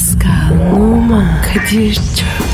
Pascal, Oman, Kadir çok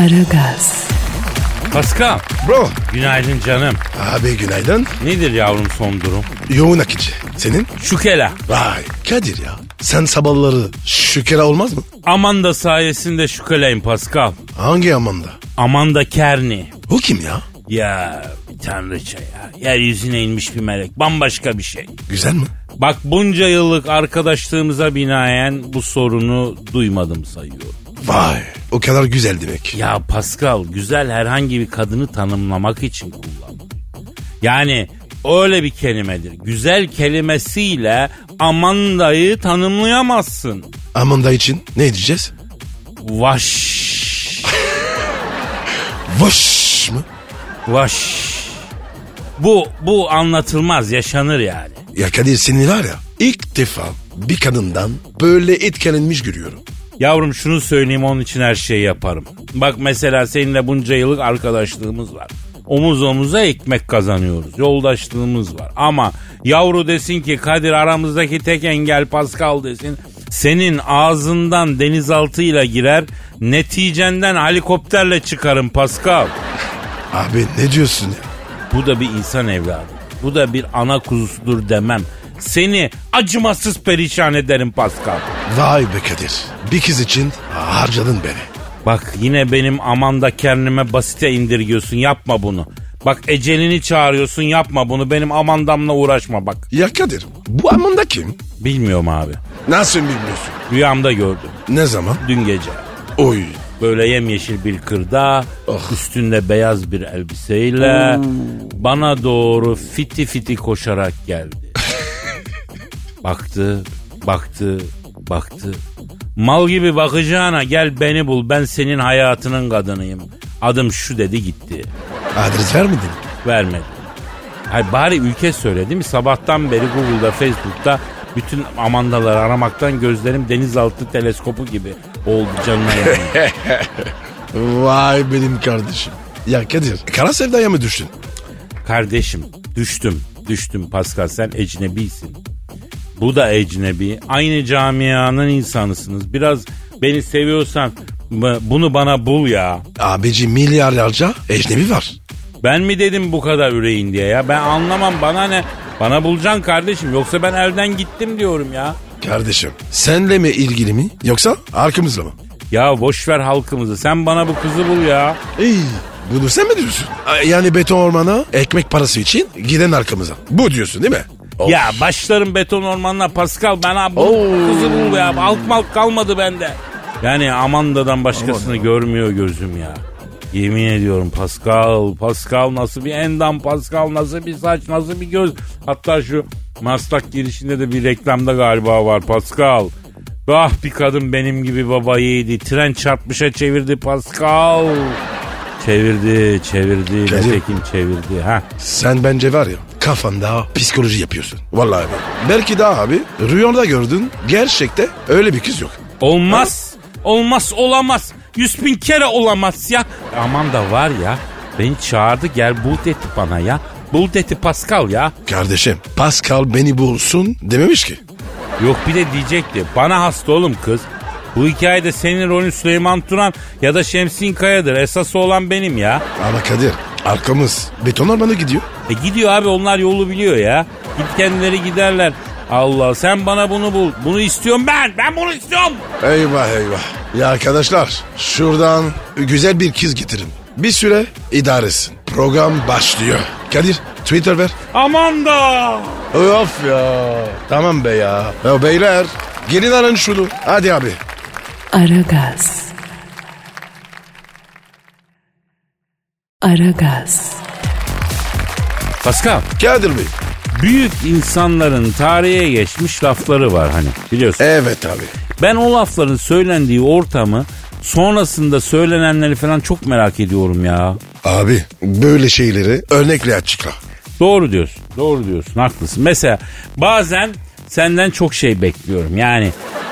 Aragaz, Pascal, Bro. günaydın canım. Abi günaydın. Nedir yavrum son durum? Yoğun akıcı. Senin? Şükela. Vay Kadir ya. Sen sabahları şükera olmaz mı? Amanda sayesinde şükeleyim Pascal. Hangi Amanda? Amanda Kerni. O kim ya? Ya tanrıça ya. Yeryüzüne inmiş bir melek. Bambaşka bir şey. Güzel mi? Bak bunca yıllık arkadaşlığımıza binaen bu sorunu duymadım sayıyorum. Vay o kadar güzel demek. Ya Pascal güzel herhangi bir kadını tanımlamak için kullanılır. Yani öyle bir kelimedir. Güzel kelimesiyle Amanda'yı tanımlayamazsın. Amanda için ne diyeceğiz? Vaş. Vış mı? Vaş. Bu bu anlatılmaz yaşanır yani. Ya Kadir seni var ya ilk defa bir kadından böyle etkilenmiş görüyorum. Yavrum şunu söyleyeyim onun için her şeyi yaparım. Bak mesela seninle bunca yıllık arkadaşlığımız var. Omuz omuza ekmek kazanıyoruz. Yoldaşlığımız var. Ama yavru desin ki Kadir aramızdaki tek engel Pascal desin. Senin ağzından denizaltıyla girer, neticenden helikopterle çıkarım Pascal. Abi ne diyorsun ya? Bu da bir insan evladı. Bu da bir ana kuzusudur demem. Seni acımasız perişan ederim Pascal. Vay be Kadir. Bir kız için harcadın beni. Bak yine benim amanda kendime basite indirgiyorsun yapma bunu. Bak ecelini çağırıyorsun yapma bunu benim amandamla uğraşma bak. Ya Kadir bu Amanda kim? Bilmiyorum abi. Nasıl bilmiyorsun? Rüyamda gördüm Ne zaman? dün gece. Oy. Böyle yemyeşil bir kırda Oh. üstünde beyaz bir elbiseyle bana doğru fiti fiti koşarak geldi. Baktı, baktı, baktı. Mal gibi bakacağına gel beni bul ben senin hayatının kadınıyım. Adım şu dedi gitti. Adres vermedin. Vermedi. Hayır, bari ülke söyle değil mi? Sabahtan beri Google'da, Facebook'ta bütün amandaları aramaktan gözlerim denizaltı teleskopu gibi oldu canına yani. Vay benim kardeşim. Ya Kadir kara sevdaya mı düştün? Kardeşim düştüm, düştüm Pascal sen ecnebisin. Bu da ecnebi. Aynı camianın insanısınız. Biraz beni seviyorsan bu- bunu bana bul ya. Abici milyarlarca ecnebi var. Ben mi dedim bu kadar üreyin diye ya? Ben anlamam bana ne? Bana bulacaksın kardeşim yoksa ben elden gittim diyorum ya. Kardeşim senle mi ilgili mi yoksa arkamızla mı? Ya boş ver halkımızı. Sen bana bu kızı bul ya. İyi. Bunu sen mi diyorsun? Yani beton ormana ekmek parası için giden arkamıza. Bu diyorsun değil mi? Of. Ya başlarım beton ormanına Pascal bana bu Oo. kızı bul ya. Halk malk kalmadı bende. Yani Amanda'dan başkasını görmüyor gözüm ya. Yemin ediyorum Pascal, Pascal nasıl bir endam, Pascal nasıl bir saç, nasıl bir göz. Hatta şu maslak girişinde de bir reklamda galiba var Pascal. Ah bir kadın benim gibi baba yiğidi. Tren çarpmışa çevirdi Pascal. Çevirdi, çevirdi, nitekim çevirdi. Ha. Sen bence var ya kafanda psikoloji yapıyorsun. Vallahi abi. Belki daha abi rüyanda gördün gerçekte öyle bir kız yok. Olmaz. Olmaz olamaz. Yüz bin kere olamaz ya. Aman da var ya. Beni çağırdı gel bul dedi bana ya. Bul dedi Pascal ya. Kardeşim Pascal beni bulsun dememiş ki. Yok bir de diyecekti. Bana hasta oğlum kız. Bu hikayede senin rolün Süleyman Turan ya da Şemsin Kaya'dır. Esası olan benim ya. Ama Kadir arkamız beton ormana gidiyor. E gidiyor abi onlar yolu biliyor ya. Git kendileri giderler. Allah sen bana bunu bul. Bunu istiyorum ben. Ben bunu istiyorum. Eyvah eyvah. Ya arkadaşlar şuradan güzel bir kız getirin. Bir süre idare etsin. Program başlıyor. Kadir Twitter ver. Aman da. Of ya. Tamam be ya. Ya beyler gelin alın şunu. Hadi abi. Aragaz. Aragaz. Pascal. Kadir Bey. büyük insanların tarihe geçmiş lafları var hani biliyorsun. Evet abi. Ben o lafların söylendiği ortamı sonrasında söylenenleri falan çok merak ediyorum ya. Abi böyle şeyleri örnekle açıkla. Doğru diyorsun. Doğru diyorsun. Haklısın. Mesela bazen senden çok şey bekliyorum. Yani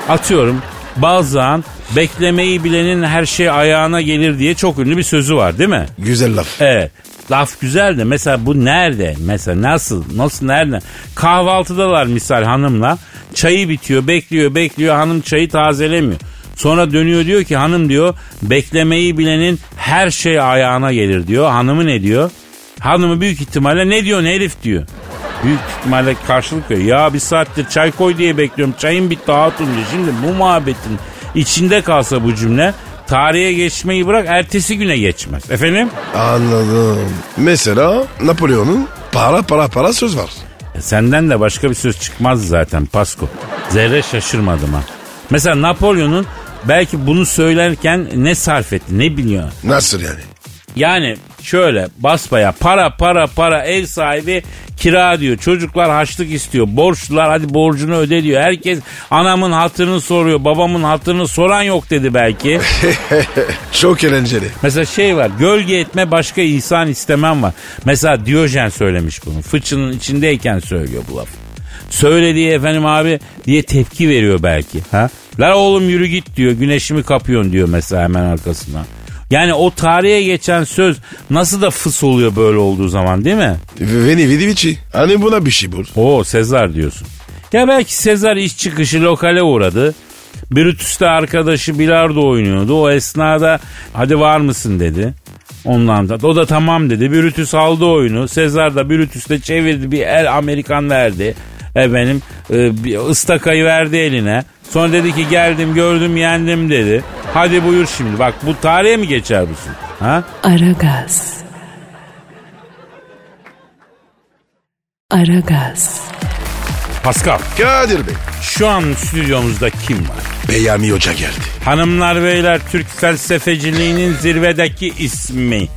atıyorum bazen beklemeyi bilenin her şey ayağına gelir diye çok ünlü bir sözü var değil mi? Güzel laf. Evet. Laf güzel de mesela bu nerede? Mesela nasıl? Nasıl nerede? Kahvaltıdalar misal hanımla. Çayı bitiyor, bekliyor, bekliyor. Hanım çayı tazelemiyor. Sonra dönüyor diyor ki hanım diyor beklemeyi bilenin her şey ayağına gelir diyor. Hanımı ne diyor? Hanımı büyük ihtimalle ne diyor ne herif diyor. Büyük ihtimalle karşılık veriyor. Ya bir saattir çay koy diye bekliyorum. Çayın bitti hatun diyor. Şimdi bu muhabbetin içinde kalsa bu cümle tarihe geçmeyi bırak ertesi güne geçmez. Efendim? Anladım. Mesela Napolyon'un para para para söz var. E, Senden de başka bir söz çıkmaz zaten Pasko. Zerre şaşırmadım ha. Mesela Napolyon'un belki bunu söylerken ne sarf etti ne biliyor. Nasıl yani? Yani şöyle basbaya para para para ev sahibi kira diyor. Çocuklar harçlık istiyor. Borçlular hadi borcunu öde diyor. Herkes anamın hatırını soruyor. Babamın hatırını soran yok dedi belki. Çok eğlenceli. Mesela şey var gölge etme başka ihsan istemem var. Mesela Diyojen söylemiş bunu. Fıçının içindeyken söylüyor bu lafı. Söylediği efendim abi diye tepki veriyor belki. Ha? La oğlum yürü git diyor güneşimi kapıyorsun diyor mesela hemen arkasından. Yani o tarihe geçen söz nasıl da fıs oluyor böyle olduğu zaman değil mi? Veni vidi vici. Hani buna bir şey bul. Oo Sezar diyorsun. Ya belki Sezar iş çıkışı lokale uğradı. Brutus'ta arkadaşı bilardo oynuyordu. O esnada hadi var mısın dedi. Ondan da o da tamam dedi. Brutus aldı oyunu. Sezar da Brutus'ta çevirdi bir el Amerikan verdi. Efendim e, bir ıstakayı verdi eline. Sonra dedi ki geldim gördüm yendim dedi. Hadi buyur şimdi bak bu tarihe mi geçer bu şimdi? Ha? Aragaz. Aragaz. Pascal Kadir Bey. şu an stüdyomuzda kim var? Beyami Hoca geldi. Hanımlar beyler Türk felsefeciliğinin zirvedeki ismi.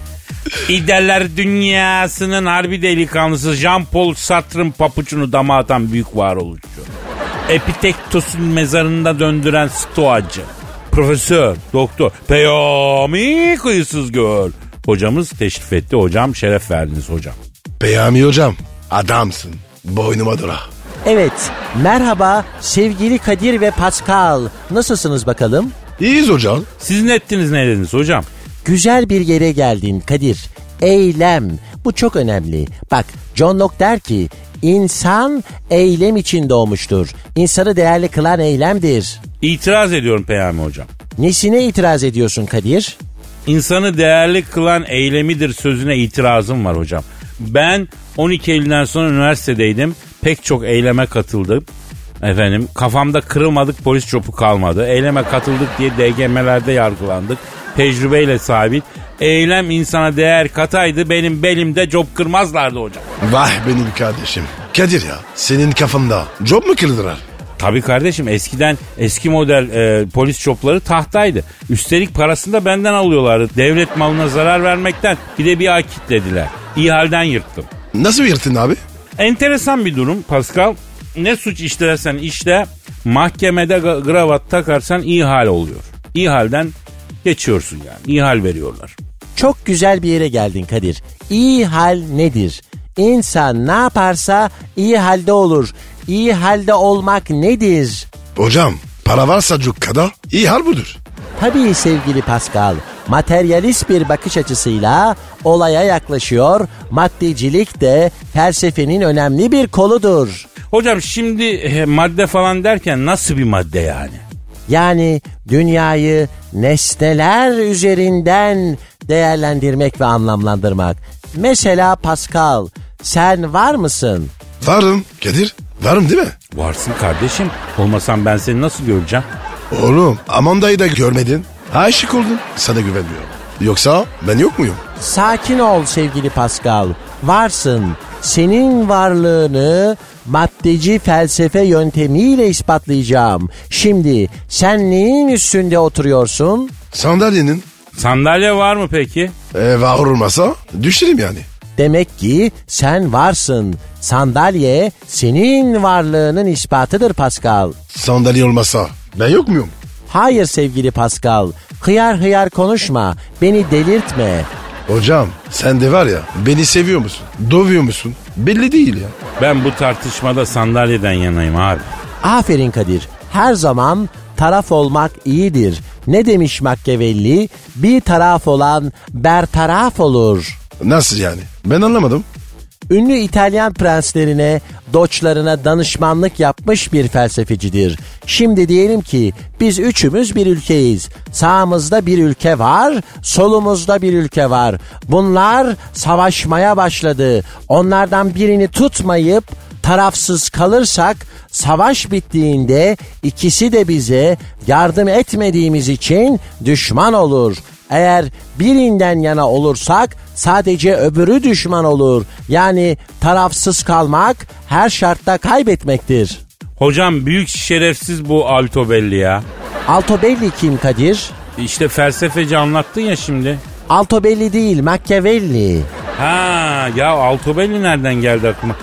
İdeler dünyasının harbi delikanlısı Jean-Paul Sartre'ın papucunu dama atan büyük varoluşçu. Epitektos'un mezarında döndüren stoacı. Profesör, doktor, Peyami kıyısız göl. Hocamız teşrif etti. Hocam şeref verdiniz hocam. Beyami Hocam adamsın. Boynuma dura. Evet, merhaba sevgili Kadir ve Pascal. Nasılsınız bakalım? İyiyiz hocam. Siz ne ettiniz ne dediniz hocam? Güzel bir yere geldin Kadir. Eylem. Bu çok önemli. Bak John Locke der ki insan eylem için doğmuştur. İnsanı değerli kılan eylemdir. İtiraz ediyorum Peyami hocam. Nesine itiraz ediyorsun Kadir? İnsanı değerli kılan eylemidir sözüne itirazım var hocam. Ben 12 Eylül'den sonra üniversitedeydim. Pek çok eyleme katıldım. Efendim kafamda kırılmadık polis çopu kalmadı. Eyleme katıldık diye DGM'lerde yargılandık. Tecrübeyle sabit. Eylem insana değer kataydı. Benim belimde cop kırmazlardı hocam. Vah benim kardeşim. Kadir ya senin kafanda job mu kırdılar? Tabii kardeşim eskiden eski model e, polis çopları tahtaydı. Üstelik parasını da benden alıyorlardı. Devlet malına zarar vermekten bir de bir ay kitlediler. İyi halden yırttım. Nasıl yırttın abi? Enteresan bir durum Pascal. Ne suç işlersen işle mahkemede gravat takarsan iyi hal oluyor. İyi halden geçiyorsun yani. İyi hal veriyorlar. Çok güzel bir yere geldin Kadir. İyi hal nedir? İnsan ne yaparsa iyi halde olur. İyi halde olmak nedir? Hocam para varsa cukkada iyi hal budur. Tabii sevgili Pascal, materyalist bir bakış açısıyla olaya yaklaşıyor. Maddecilik de felsefenin önemli bir koludur. Hocam şimdi e, madde falan derken nasıl bir madde yani? Yani dünyayı nesneler üzerinden değerlendirmek ve anlamlandırmak. Mesela Pascal, sen var mısın? Varım Kadir. Varım değil mi? Varsın kardeşim. Olmasam ben seni nasıl göreceğim? Oğlum Amanda'yı da görmedin. Aşık oldun. Sana güvenmiyorum. Yoksa ben yok muyum? Sakin ol sevgili Pascal. Varsın. Senin varlığını maddeci felsefe yöntemiyle ispatlayacağım. Şimdi sen neyin üstünde oturuyorsun? Sandalyenin Sandalye var mı peki? e, var olmasa düşerim yani. Demek ki sen varsın. Sandalye senin varlığının ispatıdır Pascal. Sandalye olmasa ben yok muyum? Hayır sevgili Pascal. Hıyar hıyar konuşma. Beni delirtme. Hocam sen de var ya beni seviyor musun? Dövüyor musun? Belli değil ya. Ben bu tartışmada sandalyeden yanayım abi. Aferin Kadir. Her zaman taraf olmak iyidir. Ne demiş Machiavelli? Bir taraf olan bertaraf olur. Nasıl yani? Ben anlamadım. Ünlü İtalyan prenslerine, doçlarına danışmanlık yapmış bir felsefecidir. Şimdi diyelim ki biz üçümüz bir ülkeyiz. Sağımızda bir ülke var, solumuzda bir ülke var. Bunlar savaşmaya başladı. Onlardan birini tutmayıp tarafsız kalırsak savaş bittiğinde ikisi de bize yardım etmediğimiz için düşman olur. Eğer birinden yana olursak sadece öbürü düşman olur. Yani tarafsız kalmak her şartta kaybetmektir. Hocam büyük şerefsiz bu Altobelli ya. Altobelli kim Kadir? İşte felsefeci anlattın ya şimdi. Altobelli değil Machiavelli. Ha ya Altobelli nereden geldi aklıma?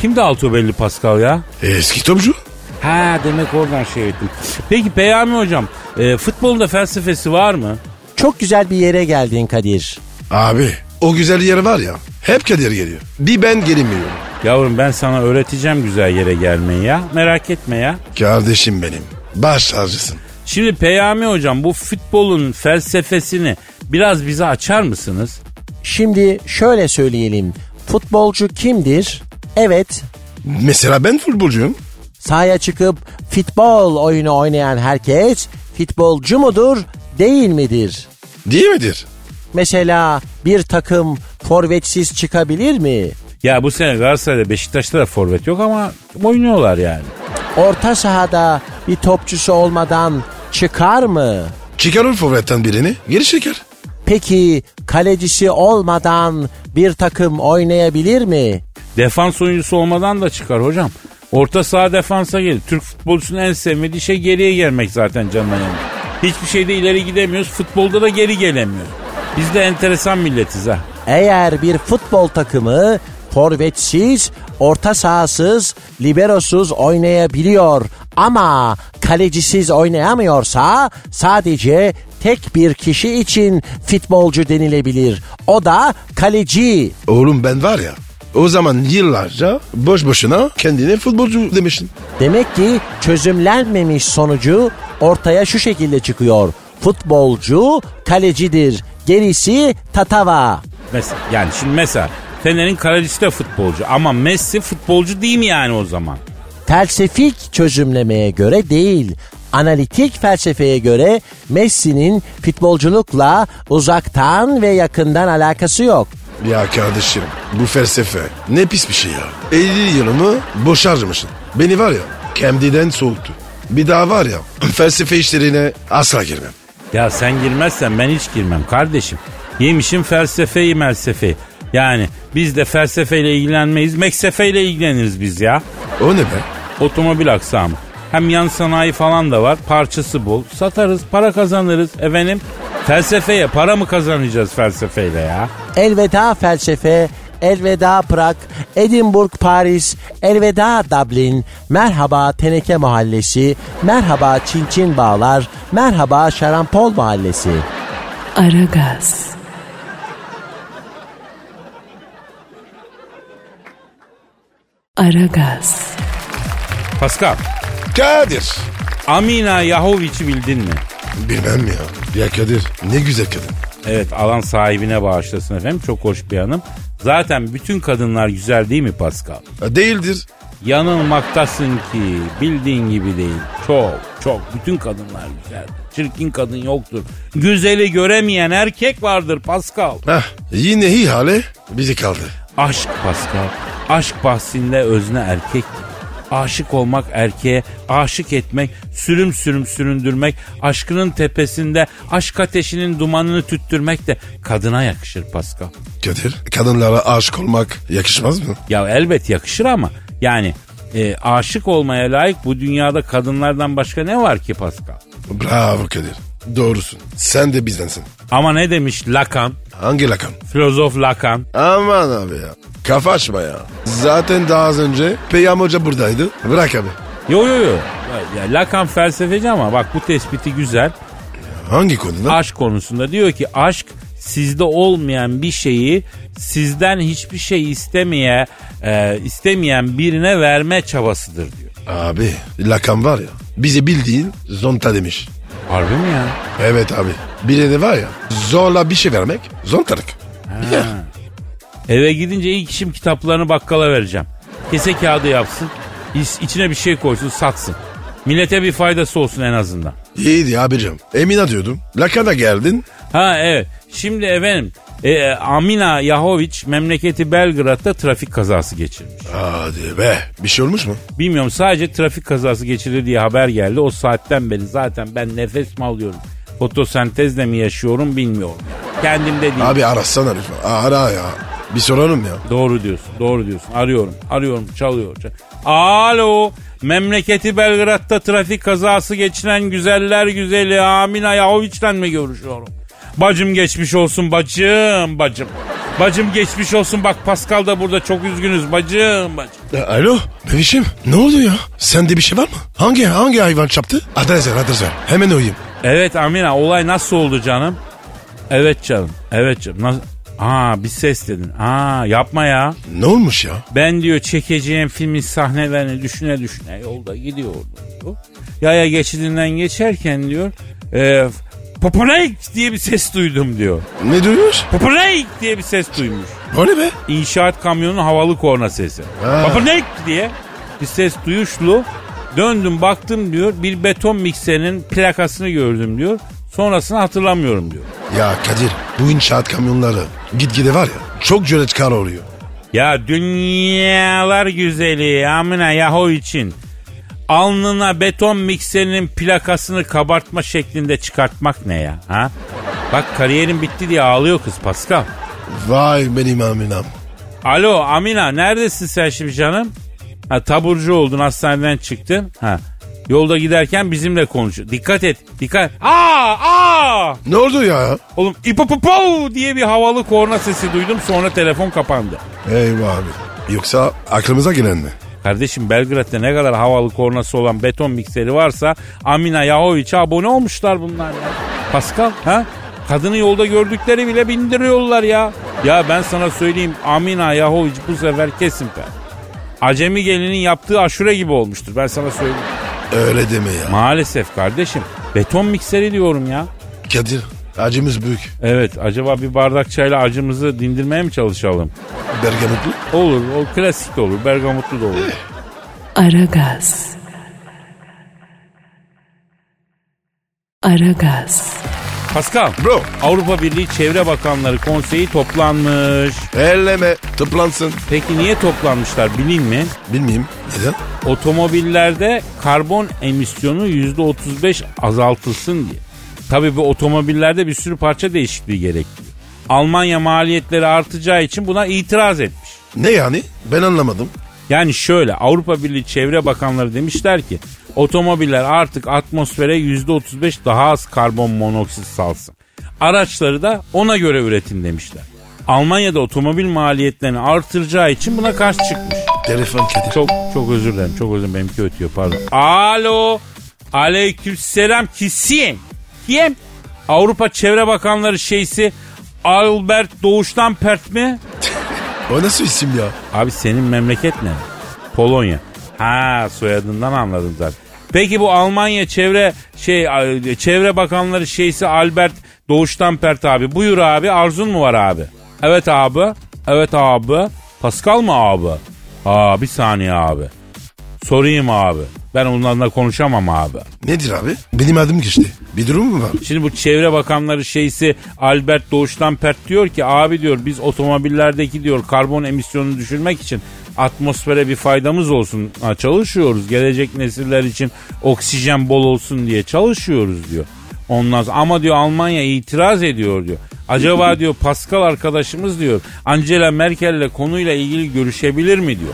Kimdi Altobelli Pascal ya? Eski topçu. Ha demek oradan şey ettim. Peki Peyami hocam e, futbolun da felsefesi var mı? Çok güzel bir yere geldin Kadir. Abi o güzel yer var ya hep Kadir geliyor. Bir ben gelemiyorum. Yavrum ben sana öğreteceğim güzel yere gelmeyi ya. Merak etme ya. Kardeşim benim. Baş harcısın. Şimdi Peyami hocam bu futbolun felsefesini biraz bize açar mısınız? Şimdi şöyle söyleyelim. Futbolcu kimdir? Evet, Mesela ben futbolcuyum. sahaya çıkıp futbol oyunu oynayan herkes futbolcu mudur, değil midir? Değil midir? Mesela bir takım forvetsiz çıkabilir mi? Ya bu sene Galatasaray'da Beşiktaş'ta da forvet yok ama oynuyorlar yani. Orta sahada bir topçusu olmadan çıkar mı? Çıkarır forvetten birini geri çeker. Peki kalecisi olmadan bir takım oynayabilir mi? Defans oyuncusu olmadan da çıkar hocam. Orta saha defansa gelir. Türk futbolcusunun en sevmediği şey geriye gelmek zaten canına yanıyor. Hiçbir şeyde ileri gidemiyoruz. Futbolda da geri gelemiyoruz. Biz de enteresan milletiz ha. Eğer bir futbol takımı forvetsiz, orta sahasız, liberosuz oynayabiliyor ama kalecisiz oynayamıyorsa sadece tek bir kişi için futbolcu denilebilir. O da kaleci. Oğlum ben var ya o zaman yıllarca boş boşuna kendine futbolcu demiştin. Demek ki çözümlenmemiş sonucu ortaya şu şekilde çıkıyor. Futbolcu kalecidir. Gerisi tatava. Mesela, yani şimdi mesela Fener'in kalecisi de futbolcu ama Messi futbolcu değil mi yani o zaman? Felsefik çözümlemeye göre değil, analitik felsefeye göre Messi'nin futbolculukla uzaktan ve yakından alakası yok. Ya kardeşim bu felsefe ne pis bir şey ya. 50 yılımı boş harcamışsın. Beni var ya kendiden soğuttu. Bir daha var ya felsefe işlerine asla girmem. Ya sen girmezsen ben hiç girmem kardeşim. Yemişim felsefeyi melsefeyi. Yani biz de felsefeyle ilgilenmeyiz, meksefeyle ilgileniriz biz ya. O ne be? Otomobil aksamı. Hem yan sanayi falan da var. Parçası bol. Satarız, para kazanırız. Efendim felsefeye para mı kazanacağız felsefeyle ya? Elveda felsefe, elveda Prag, Edinburgh Paris, elveda Dublin, merhaba Teneke Mahallesi, merhaba Çinçin Bağlar, merhaba Şarampol Mahallesi. Aragaz, Aragaz, Pascal, Kadir. Amina Yahovic'i bildin mi? Bilmem ya. Ya Kadir ne güzel kadın. Evet alan sahibine bağışlasın efendim. Çok hoş bir hanım. Zaten bütün kadınlar güzel değil mi Pascal? Ha, Değildir. Yanılmaktasın ki bildiğin gibi değil. Çok çok bütün kadınlar güzel. Çirkin kadın yoktur. Güzeli göremeyen erkek vardır Pascal. Hah, yine iyi hale bizi kaldı. Aşk Pascal. Aşk bahsinde özne erkektir. Aşık olmak erkeğe, aşık etmek, sürüm sürüm süründürmek, aşkının tepesinde aşk ateşinin dumanını tüttürmek de kadına yakışır Pascal. Kadir kadınlara aşık olmak yakışmaz mı? Ya elbet yakışır ama yani e, aşık olmaya layık bu dünyada kadınlardan başka ne var ki Pascal? Bravo Kadir. Doğrusun. Sen de bizdensin. Ama ne demiş Lacan? Hangi Lacan? Filozof Lacan. Aman abi ya. Kafa açma ya. Zaten daha az önce Peyam Hoca buradaydı. Bırak abi. Yo yo yo. Ya, Lacan felsefeci ama bak bu tespiti güzel. Hangi konuda? Aşk konusunda diyor ki aşk sizde olmayan bir şeyi sizden hiçbir şey istemeye e, istemeyen birine verme çabasıdır diyor. Abi Lacan var ya bize bildiğin zonta demiş. Harbi mi ya? Evet abi. Birine var ya zorla bir şey vermek zontalık. Ya. Eve gidince ilk işim kitaplarını bakkala vereceğim. Kese kağıdı yapsın. iç- içine bir şey koysun satsın. Millete bir faydası olsun en azından. İyiydi abicim. Emin diyordum. Lacan'a geldin. Ha evet. Şimdi efendim e, Amina Yahoviç memleketi Belgrad'da trafik kazası geçirmiş. Hadi be. Bir şey olmuş mu? Bilmiyorum sadece trafik kazası geçirdi diye haber geldi. O saatten beri zaten ben nefes mi alıyorum? Fotosentezle mi yaşıyorum bilmiyorum. Kendimde değil. Abi arasana lütfen. Ara ya. Bir soralım ya. Doğru diyorsun, doğru diyorsun. Arıyorum, arıyorum, çalıyor. çal- Alo, memleketi Belgrad'da trafik kazası geçiren güzeller güzeli Amina Yahoviç'ten mi görüşüyorum? Bacım geçmiş olsun bacım, bacım. Bacım geçmiş olsun bak Pascal da burada çok üzgünüz bacım, bacım. E, Alo bebişim ne oldu ya? Sende bir şey var mı? Hangi hangi hayvan çaptı? Adres ver adres ver. Hemen uyuyayım. Evet Amina olay nasıl oldu canım? Evet canım, evet canım. Nasıl? Aa bir ses dedin. Aa yapma ya. Ne olmuş ya? Ben diyor çekeceğim filmin sahnelerini düşüne düşüne yolda gidiyordum diyor. Yaya geçidinden geçerken diyor e, Popolayk diye bir ses duydum diyor. Ne duymuş? Popolayk diye bir ses duymuş. O ne be? İnşaat kamyonunun havalı korna sesi. Ha. Popolayk diye bir ses duyuşlu. Döndüm baktım diyor bir beton mikserinin plakasını gördüm diyor. Sonrasını hatırlamıyorum diyor. Ya Kadir bu inşaat kamyonları gitgide var ya çok cüretkar oluyor. Ya dünyalar güzeli Amina Yahu için alnına beton mikserinin plakasını kabartma şeklinde çıkartmak ne ya? Ha? Bak kariyerin bitti diye ağlıyor kız Pascal. Vay benim aminam. Alo Amina neredesin sen şimdi canım? Ha taburcu oldun hastaneden çıktın. Ha. Yolda giderken bizimle konuş. Dikkat et. Dikkat. Aa aa. Ne oldu ya? Oğlum ipopopo diye bir havalı korna sesi duydum sonra telefon kapandı. Eyvah abi. Yoksa aklımıza gelen mi? Kardeşim Belgrad'da ne kadar havalı kornası olan beton mikseri varsa Amina Yahoviç'e abone olmuşlar bunlar ya. Pascal ha? Kadını yolda gördükleri bile bindiriyorlar ya. Ya ben sana söyleyeyim Amina Yahoviç bu sefer kesin be. Acemi gelinin yaptığı aşure gibi olmuştur ben sana söyleyeyim. Öyle deme ya. Maalesef kardeşim. Beton mikseri diyorum ya. Kadir acımız büyük. Evet acaba bir bardak çayla acımızı dindirmeye mi çalışalım? Bergamotlu. Olur o klasik de olur bergamotlu da olur. Aragaz. Aragaz. Pascal. Bro. Avrupa Birliği Çevre Bakanları Konseyi toplanmış. Elleme tıplansın. Peki niye toplanmışlar bileyim mi? Bilmeyeyim. Neden? Otomobillerde karbon emisyonu %35 azaltılsın diye. Tabii bu otomobillerde bir sürü parça değişikliği gerektiriyor. Almanya maliyetleri artacağı için buna itiraz etmiş. Ne yani? Ben anlamadım. Yani şöyle Avrupa Birliği Çevre Bakanları demişler ki otomobiller artık atmosfere %35 daha az karbon monoksit salsın. Araçları da ona göre üretin demişler. Almanya'da otomobil maliyetlerini artıracağı için buna karşı çıkmış. Telefon Kadir. Çok çok özür dilerim. Çok özür dilerim. Benimki ötüyor pardon. Alo. Aleykümselam. Kim? Kim? Avrupa Çevre Bakanları şeysi Albert Doğuştan Pert mi? O nasıl isim ya? Abi senin memleket ne? Polonya. Ha soyadından anladım zaten. Peki bu Almanya çevre şey çevre bakanları şeysi Albert Doğuştan Pert abi. Buyur abi arzun mu var abi? Evet abi. Evet abi. Pascal mı abi? Aa bir saniye abi. Sorayım abi. Ben onlarla konuşamam abi. Nedir abi? Benim adım geçti. Bir durum mu var? Şimdi bu çevre bakanları şeysi Albert Doğuştan Pert diyor ki abi diyor biz otomobillerdeki diyor karbon emisyonunu düşürmek için atmosfere bir faydamız olsun ha, çalışıyoruz. Gelecek nesiller için oksijen bol olsun diye çalışıyoruz diyor. Ondan sonra, ama diyor Almanya itiraz ediyor diyor. Acaba diyor Pascal arkadaşımız diyor Angela Merkel'le konuyla ilgili görüşebilir mi diyor.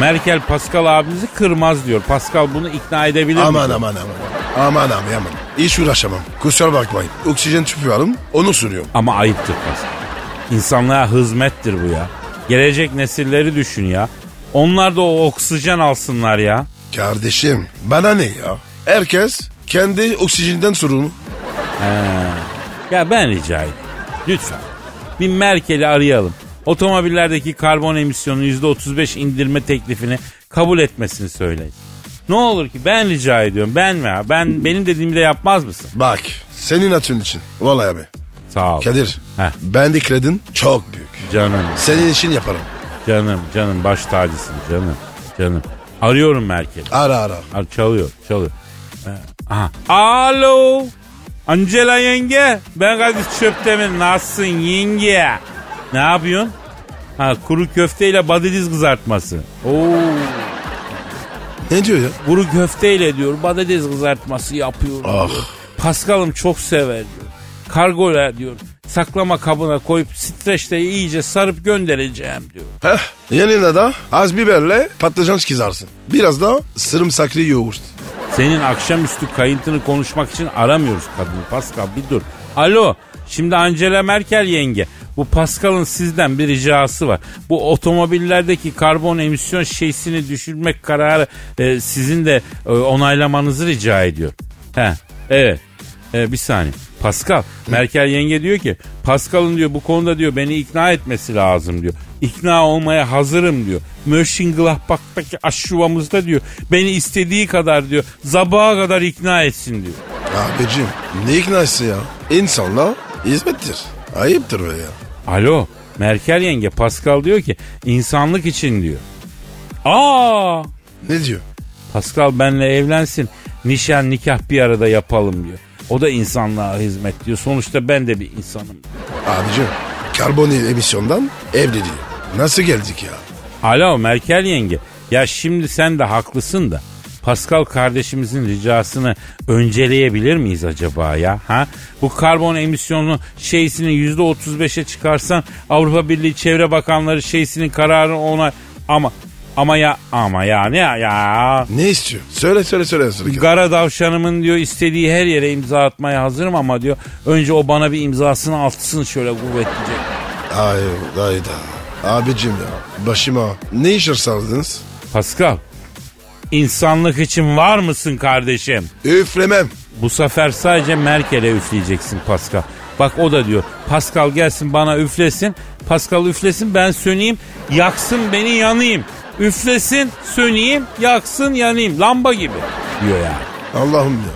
Merkel Pascal abimizi kırmaz diyor. Pascal bunu ikna edebilir mi? Aman aman aman. Aman abi aman. Hiç uğraşamam. Kusura bakmayın. Oksijen tüpü alın onu sürüyorum. Ama ayıptır Pascal. İnsanlığa hizmettir bu ya. Gelecek nesilleri düşün ya. Onlar da o oksijen alsınlar ya. Kardeşim bana ne ya? Herkes kendi oksijeninden sorumlu. Ya ben rica ediyorum. Lütfen. Bir Merkel'i arayalım. Otomobillerdeki karbon emisyonu %35 indirme teklifini kabul etmesini söyleyin. Ne olur ki ben rica ediyorum. Ben mi ya? Ben benim dediğimi de yapmaz mısın? Bak senin atın için. Vallahi abi. Sağ ol. Kadir Heh. ben de kredin çok büyük. Canım, Senin için yaparım. Canım, canım baş tacısın canım, canım. Arıyorum Merkel'i. Ara ara. Ar- çalıyor, çalıyor. Ee, Aha. Alo. Angela yenge. Ben Kadir Çöptemir. Nasılsın yenge? Ne yapıyorsun? Ha kuru köfteyle patates kızartması. Oo. Ne diyor ya? Kuru köfteyle diyor patates kızartması yapıyor. Ah. diyor. Paskal'ım çok sever diyor. Kargola diyor. Saklama kabına koyup streçte iyice sarıp göndereceğim diyor. Heh, yanına da az biberle patlıcan kızarsın. Biraz da sarımsaklı yoğurt. Senin akşamüstü kayıntını konuşmak için aramıyoruz kadını Pascal bir dur. Alo şimdi Angela Merkel yenge bu Pascal'ın sizden bir ricası var. Bu otomobillerdeki karbon emisyon şeysini düşürmek kararı e, sizin de e, onaylamanızı rica ediyor. He evet E, bir saniye. Pascal, Merkel yenge diyor ki Pascal'ın diyor bu konuda diyor beni ikna etmesi lazım diyor. İkna olmaya hazırım diyor. Mönchengladbach'taki aşı yuvamızda diyor beni istediği kadar diyor sabaha kadar ikna etsin diyor. Abicim ne iknası ya? İnsanla hizmettir. Ayıptır o ya. Alo Merkel yenge Pascal diyor ki insanlık için diyor. Aa Ne diyor? Pascal benle evlensin nişan nikah bir arada yapalım diyor. O da insanlığa hizmet diyor. Sonuçta ben de bir insanım. Abicim karbon emisyondan evli diyor. Nasıl geldik ya? Alo Merkel yenge. Ya şimdi sen de haklısın da. Pascal kardeşimizin ricasını önceleyebilir miyiz acaba ya? Ha? Bu karbon emisyonu şeysini yüzde 35'e çıkarsan Avrupa Birliği Çevre Bakanları şeysinin kararı ona ama ama ya ama ya ne ya, ya Ne istiyor? Söyle söyle söyle. söyle. Gara davşanımın diyor istediği her yere imza atmaya hazırım ama diyor önce o bana bir imzasını atsın şöyle kuvvetlice. Ay hayda. Abicim ya başıma ne işler sardınız? Pascal insanlık için var mısın kardeşim? Üflemem. Bu sefer sadece Merkel'e üfleyeceksin Pascal. Bak o da diyor Pascal gelsin bana üflesin. Pascal üflesin ben söneyim. Yaksın beni yanayım. Üflesin söneyim yaksın yanayım. Lamba gibi diyor yani. Allah'ım ya.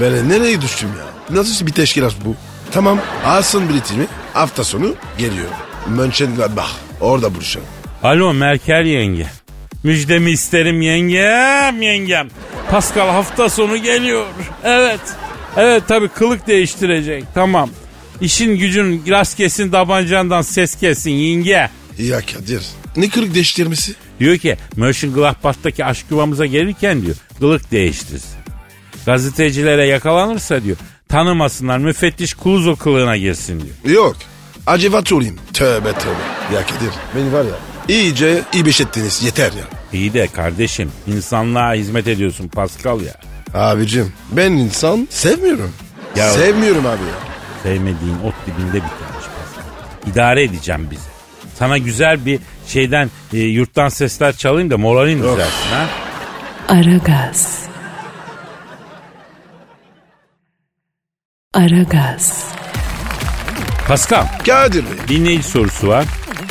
Ben nereye düştüm ya? Nasıl bir teşkilat bu? Tamam alsın biletimi hafta sonu geliyor. Mönchengladbach orada buluşalım. Alo Merkel yenge. Müjdemi isterim yengem yengem. Pascal hafta sonu geliyor. Evet. Evet tabii kılık değiştirecek. Tamam. İşin gücün rast kesin tabancandan ses kesin yenge. Ya Kadir ne kırık değiştirmesi? Diyor ki Mönchengladbach'taki aşk yuvamıza gelirken diyor kılık değiştirsin. Gazetecilere yakalanırsa diyor tanımasınlar müfettiş Kluzo kılığına girsin diyor. Yok. Acıvat olayım. Tövbe tövbe. Ya Kadir beni var ya iyice ibeş ettiniz yeter ya. İyi de kardeşim insanlığa hizmet ediyorsun Pascal ya. Abicim ben insan sevmiyorum. Ya- Sevmiyorum abi ya. Sevmediğin ot dibinde bitermiş Pascal. İdare edeceğim bizi. Sana güzel bir şeyden e, yurttan sesler çalayım da moralin düzelsin ha. Aragaz. Aragaz. Pascal Kadir Bey. dinleyici sorusu var.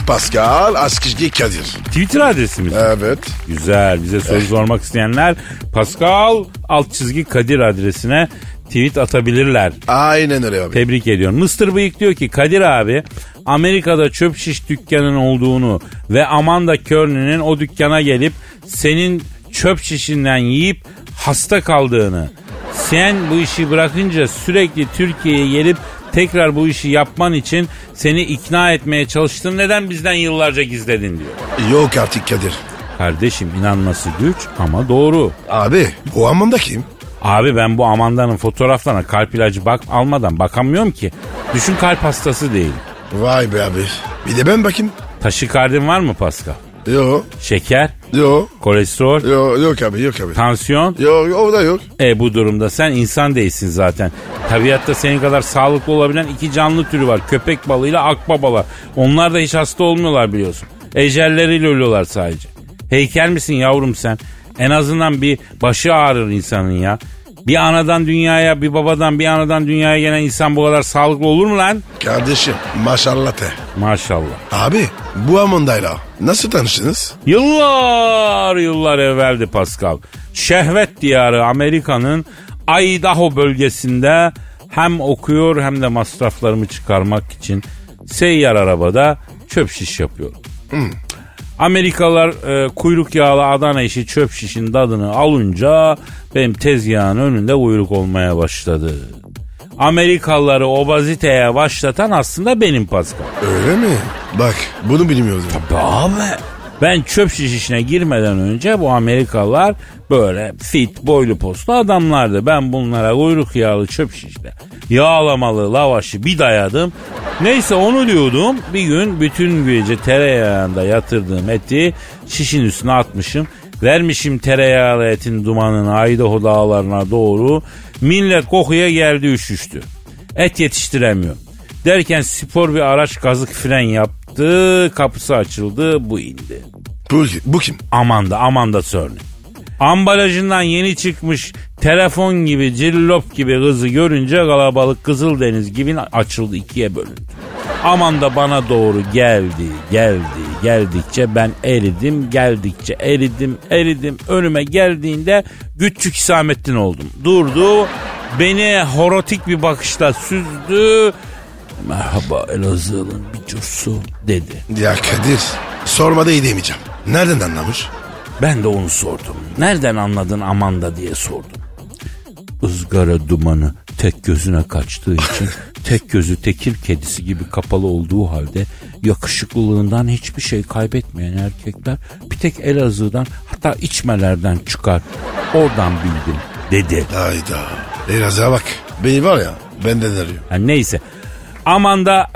Pascal Askizgi Kadir. Twitter adresimiz. Evet. Güzel. Bize soru sormak isteyenler Pascal alt çizgi Kadir adresine tweet atabilirler. Aynen öyle abi. Tebrik ediyorum. Mr. Bıyık diyor ki Kadir abi Amerika'da çöp şiş dükkanının olduğunu ve Amanda Kearney'nin o dükkana gelip senin çöp şişinden yiyip hasta kaldığını sen bu işi bırakınca sürekli Türkiye'ye gelip tekrar bu işi yapman için seni ikna etmeye çalıştın neden bizden yıllarca gizledin diyor. Yok artık Kadir. Kardeşim inanması güç ama doğru. Abi o anlamda kim? Abi ben bu Amanda'nın fotoğraflarına kalp ilacı bak almadan bakamıyorum ki. Düşün kalp hastası değil. Vay be abi. Bir de ben bakayım. Taşikardin var mı Pascal? Yok. Şeker, Yok. kolesterol, Yok yok abi yok abi. tansiyon. Yok yok, o da yok. E bu durumda sen insan değilsin zaten. Tabiatta senin kadar sağlıklı olabilen iki canlı türü var. Köpek balığıyla akbabalar. Onlar da hiç hasta olmuyorlar biliyorsun. Ecelleriyle ölüyorlar sadece. Heykel misin yavrum sen? En azından bir başı ağrır insanın ya. Bir anadan dünyaya, bir babadan bir anadan dünyaya gelen insan bu kadar sağlıklı olur mu lan? Kardeşim maşallah te. Maşallah. Abi bu Amonda'yla nasıl tanıştınız? Yıllar yıllar evveldi Pascal. Şehvet diyarı Amerika'nın Idaho bölgesinde hem okuyor hem de masraflarımı çıkarmak için seyyar arabada çöp şiş yapıyorum. Amerikalılar e, kuyruk yağlı Adana işi çöp şişin tadını alınca benim tezgahın önünde kuyruk olmaya başladı. Amerikalıları obaziteye başlatan aslında benim Pascal. Öyle mi? Bak bunu bilmiyordum. Abi. Ben çöp şiş işine girmeden önce bu Amerikalılar böyle fit, boylu postlu adamlardı. Ben bunlara kuyruk yağlı çöp şişle yağlamalı lavaşı bir dayadım. Neyse onu diyordum. Bir gün bütün gece tereyağında yatırdığım eti şişin üstüne atmışım. Vermişim tereyağlı etin dumanını Idaho dağlarına doğru. Millet kokuya geldi üşüştü. Et yetiştiremiyor. Derken spor bir araç kazık fren yaptı. Kapısı açıldı. Bu indi. Bu, bu kim? Amanda, Amanda Sörne. Ambalajından yeni çıkmış telefon gibi, cillop gibi kızı görünce kalabalık Kızıldeniz gibi açıldı ikiye bölündü. Amanda bana doğru geldi, geldi, geldikçe ben eridim, geldikçe eridim, eridim. Önüme geldiğinde Güççük İsamettin oldum. Durdu, beni horotik bir bakışla süzdü. Merhaba Elazığ'ın bir cursu dedi. Ya Kadir sormada iyi demeyeceğim. Nereden anlamış? Ben de onu sordum. Nereden anladın Amanda diye sordum. Izgara dumanı tek gözüne kaçtığı için tek gözü tekir kedisi gibi kapalı olduğu halde yakışıklılığından hiçbir şey kaybetmeyen erkekler bir tek Elazığ'dan hatta içmelerden çıkar. Oradan bildim dedi. Hayda. Elazığ'a bak. Beni var ya benden arıyor. Ha, neyse. Amanda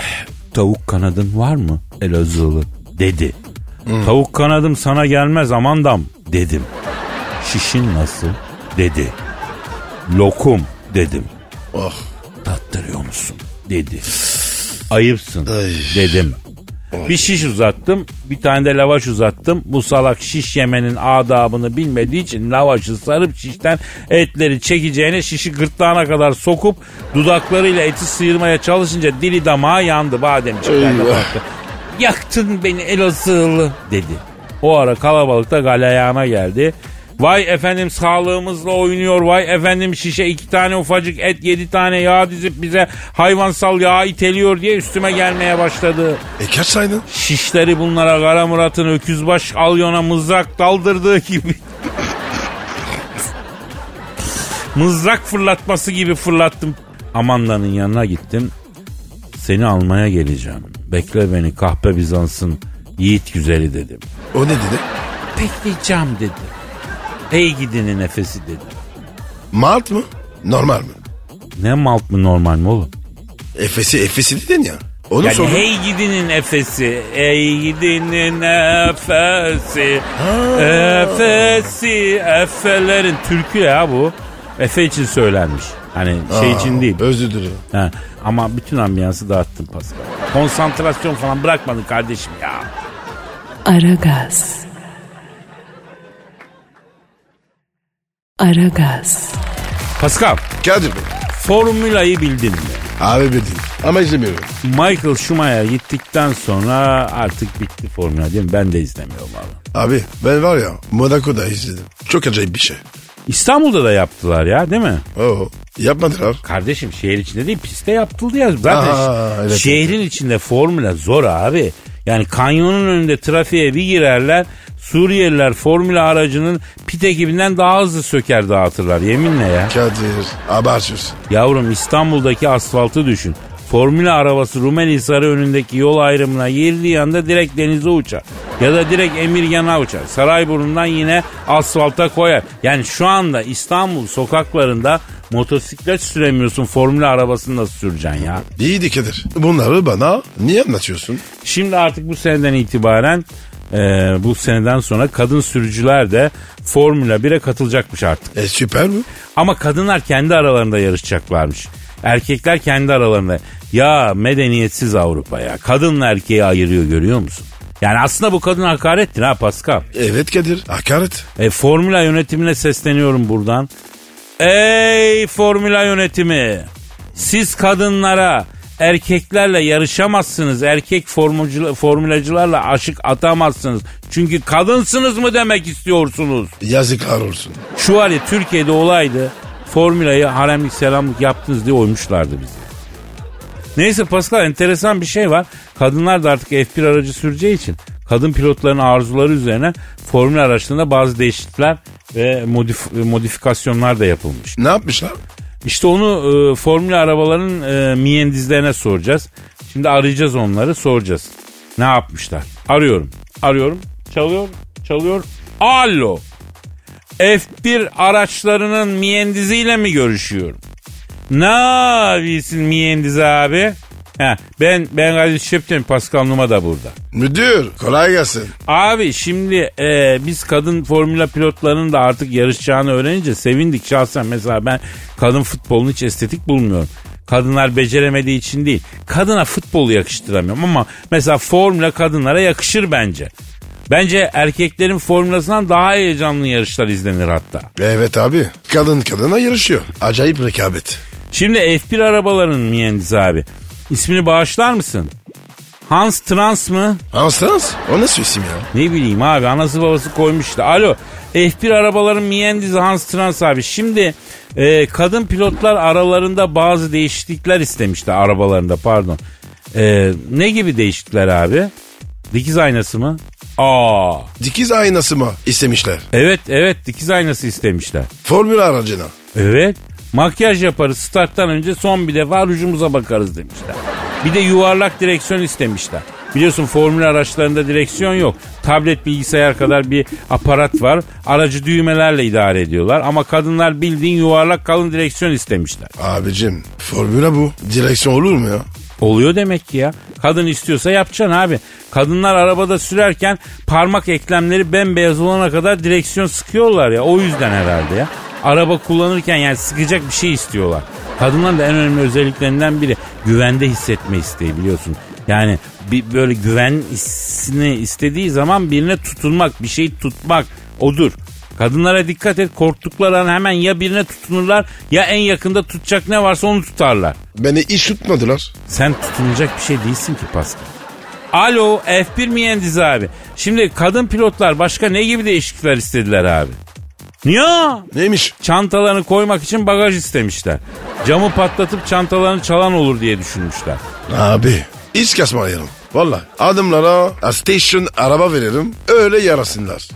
tavuk kanadın var mı Elazığlı dedi. Tavuk kanadım sana gelmez Amandam dedim. Şişin nasıl dedi. Lokum dedim. Oh. Tattırıyor musun dedi. Ayıpsın Ay. dedim. Bir şiş uzattım. Bir tane de lavaş uzattım. Bu salak şiş yemenin adabını bilmediği için lavaşı sarıp şişten etleri çekeceğine şişi gırtlağına kadar sokup dudaklarıyla eti sıyırmaya çalışınca dili damağa yandı. Badem çıkardı. Eyvah. baktı. Yaktın beni Elazığlı dedi. O ara kalabalıkta galeyana geldi. Vay efendim sağlığımızla oynuyor. Vay efendim şişe iki tane ufacık et yedi tane yağ dizip bize hayvansal yağ iteliyor diye üstüme gelmeye başladı. E kaç saydın? Şişleri bunlara Kara Murat'ın öküzbaş alyona mızrak daldırdığı gibi. mızrak fırlatması gibi fırlattım. Amanda'nın yanına gittim. Seni almaya geleceğim. Bekle beni kahpe Bizans'ın yiğit güzeli dedim. O ne dedi? Bekleyeceğim dedi. Ey gidinin nefesi dedi. Malt mı? Normal mi? Ne malt mı normal mi oğlum? Efesi Efesi dedin ya. Onu Yani sordum. hey gidinin efesi, ey gidinin efesi, efesi, efelerin türkü ya bu. Efe için söylenmiş. Hani şey Aa, için değil. Özür dilerim. Ama bütün ambiyansı dağıttın Pascal. Konsantrasyon falan bırakmadın kardeşim ya. Aragaz. Aragaz. Pascal, Kadir Bey. formülayı bildin mi? Abi bildim. Ama izlemiyorum. Michael Schumacher gittikten sonra artık bitti formüla değil mi? Ben de izlemiyorum abi. Abi ben var ya Monaco'da izledim. Çok acayip bir şey. İstanbul'da da yaptılar ya değil mi? Oo. Yapmadılar. Kardeşim şehir içinde değil pistte yapıldı ya. Zaten Aa, evet, şehrin içinde formüla zor abi. Yani kanyonun önünde trafiğe bir girerler. Suriyeliler formüla aracının pit ekibinden daha hızlı söker dağıtırlar yeminle ya. Kadir abartıyorsun. Yavrum İstanbul'daki asfaltı düşün. Formüla arabası Rumeli Hisarı önündeki yol ayrımına girdiği anda direkt denize uçar. Ya da direkt Emirgan'a uçar. Sarayburnu'ndan yine asfalta koyar. Yani şu anda İstanbul sokaklarında motosiklet süremiyorsun. Formüla arabasını nasıl süreceksin ya? İyiydi Kadir. Bunları bana niye anlatıyorsun? Şimdi artık bu seneden itibaren e, bu seneden sonra kadın sürücüler de Formula 1'e katılacakmış artık. E süper bu. Ama kadınlar kendi aralarında yarışacaklarmış. Erkekler kendi aralarında. Ya medeniyetsiz Avrupa ya. Kadınla erkeği ayırıyor görüyor musun? Yani aslında bu kadın hakarettir ha Pascal. Evet Kadir. Hakaret. E, Formula yönetimine sesleniyorum buradan. Ey Formula yönetimi! Siz kadınlara erkeklerle yarışamazsınız. Erkek formülacılarla aşık atamazsınız. Çünkü kadınsınız mı demek istiyorsunuz? Yazıklar olsun. Şu ya Türkiye'de olaydı. Formülayı haremlik selamlık yaptınız diye oymuşlardı bizi. Neyse Pascal enteresan bir şey var. Kadınlar da artık F1 aracı süreceği için kadın pilotların arzuları üzerine formül araçlarında bazı değişiklikler ve modif- modifikasyonlar da yapılmış. Ne yapmışlar? İşte onu e, formül arabaların e, miyendizlerine soracağız. Şimdi arayacağız onları soracağız. Ne yapmışlar? Arıyorum. Arıyorum. Çalıyor. Çalıyor. Alo. F1 araçlarının miyendiziyle mi görüşüyorum? Ne yapıyorsun miyendiz abi? Heh, ben ben Kadir Şöpten Pascal Numa da burada. Müdür kolay gelsin. Abi şimdi e, biz kadın formüla pilotlarının da artık yarışacağını öğrenince sevindik şahsen. Mesela ben kadın futbolunu hiç estetik bulmuyorum. Kadınlar beceremediği için değil. Kadına futbolu yakıştıramıyorum ama mesela formüla kadınlara yakışır bence. Bence erkeklerin formülasından daha heyecanlı yarışlar izlenir hatta. Evet abi. Kadın kadına yarışıyor. Acayip rekabet. Şimdi F1 arabaların mühendisi abi. İsmini bağışlar mısın? Hans Trans mı? Hans O nasıl isim ya? Ne bileyim abi anası babası koymuş işte. Alo F1 arabaların mühendisi Hans Trans abi. Şimdi e, kadın pilotlar aralarında bazı değişiklikler istemişler arabalarında pardon. E, ne gibi değişiklikler abi? Dikiz aynası mı? Aa. Dikiz aynası mı istemişler? Evet evet dikiz aynası istemişler. Formül aracına. Evet. Makyaj yaparız starttan önce son bir defa rujumuza bakarız demişler. Bir de yuvarlak direksiyon istemişler. Biliyorsun formül araçlarında direksiyon yok. Tablet bilgisayar kadar bir aparat var. Aracı düğmelerle idare ediyorlar. Ama kadınlar bildiğin yuvarlak kalın direksiyon istemişler. Abicim formüle bu. Direksiyon olur mu ya? Oluyor demek ki ya. Kadın istiyorsa yapacaksın abi. Kadınlar arabada sürerken parmak eklemleri bembeyaz olana kadar direksiyon sıkıyorlar ya. O yüzden herhalde ya. Araba kullanırken yani sıkacak bir şey istiyorlar. Kadınların da en önemli özelliklerinden biri güvende hissetme isteği biliyorsun. Yani bir böyle güven hissini istediği zaman birine tutunmak, bir şey tutmak odur. Kadınlara dikkat et korktukları an hemen ya birine tutunurlar ya en yakında tutacak ne varsa onu tutarlar. Beni iş tutmadılar. Sen tutunacak bir şey değilsin ki Pascal. Alo F1 mühendisi abi. Şimdi kadın pilotlar başka ne gibi değişiklikler istediler abi? Ya Neymiş? çantalarını koymak için bagaj istemişler. Camı patlatıp çantalarını çalan olur diye düşünmüşler. Abi hiç kasmayalım. Valla adımlara a station araba verelim öyle yarasınlar.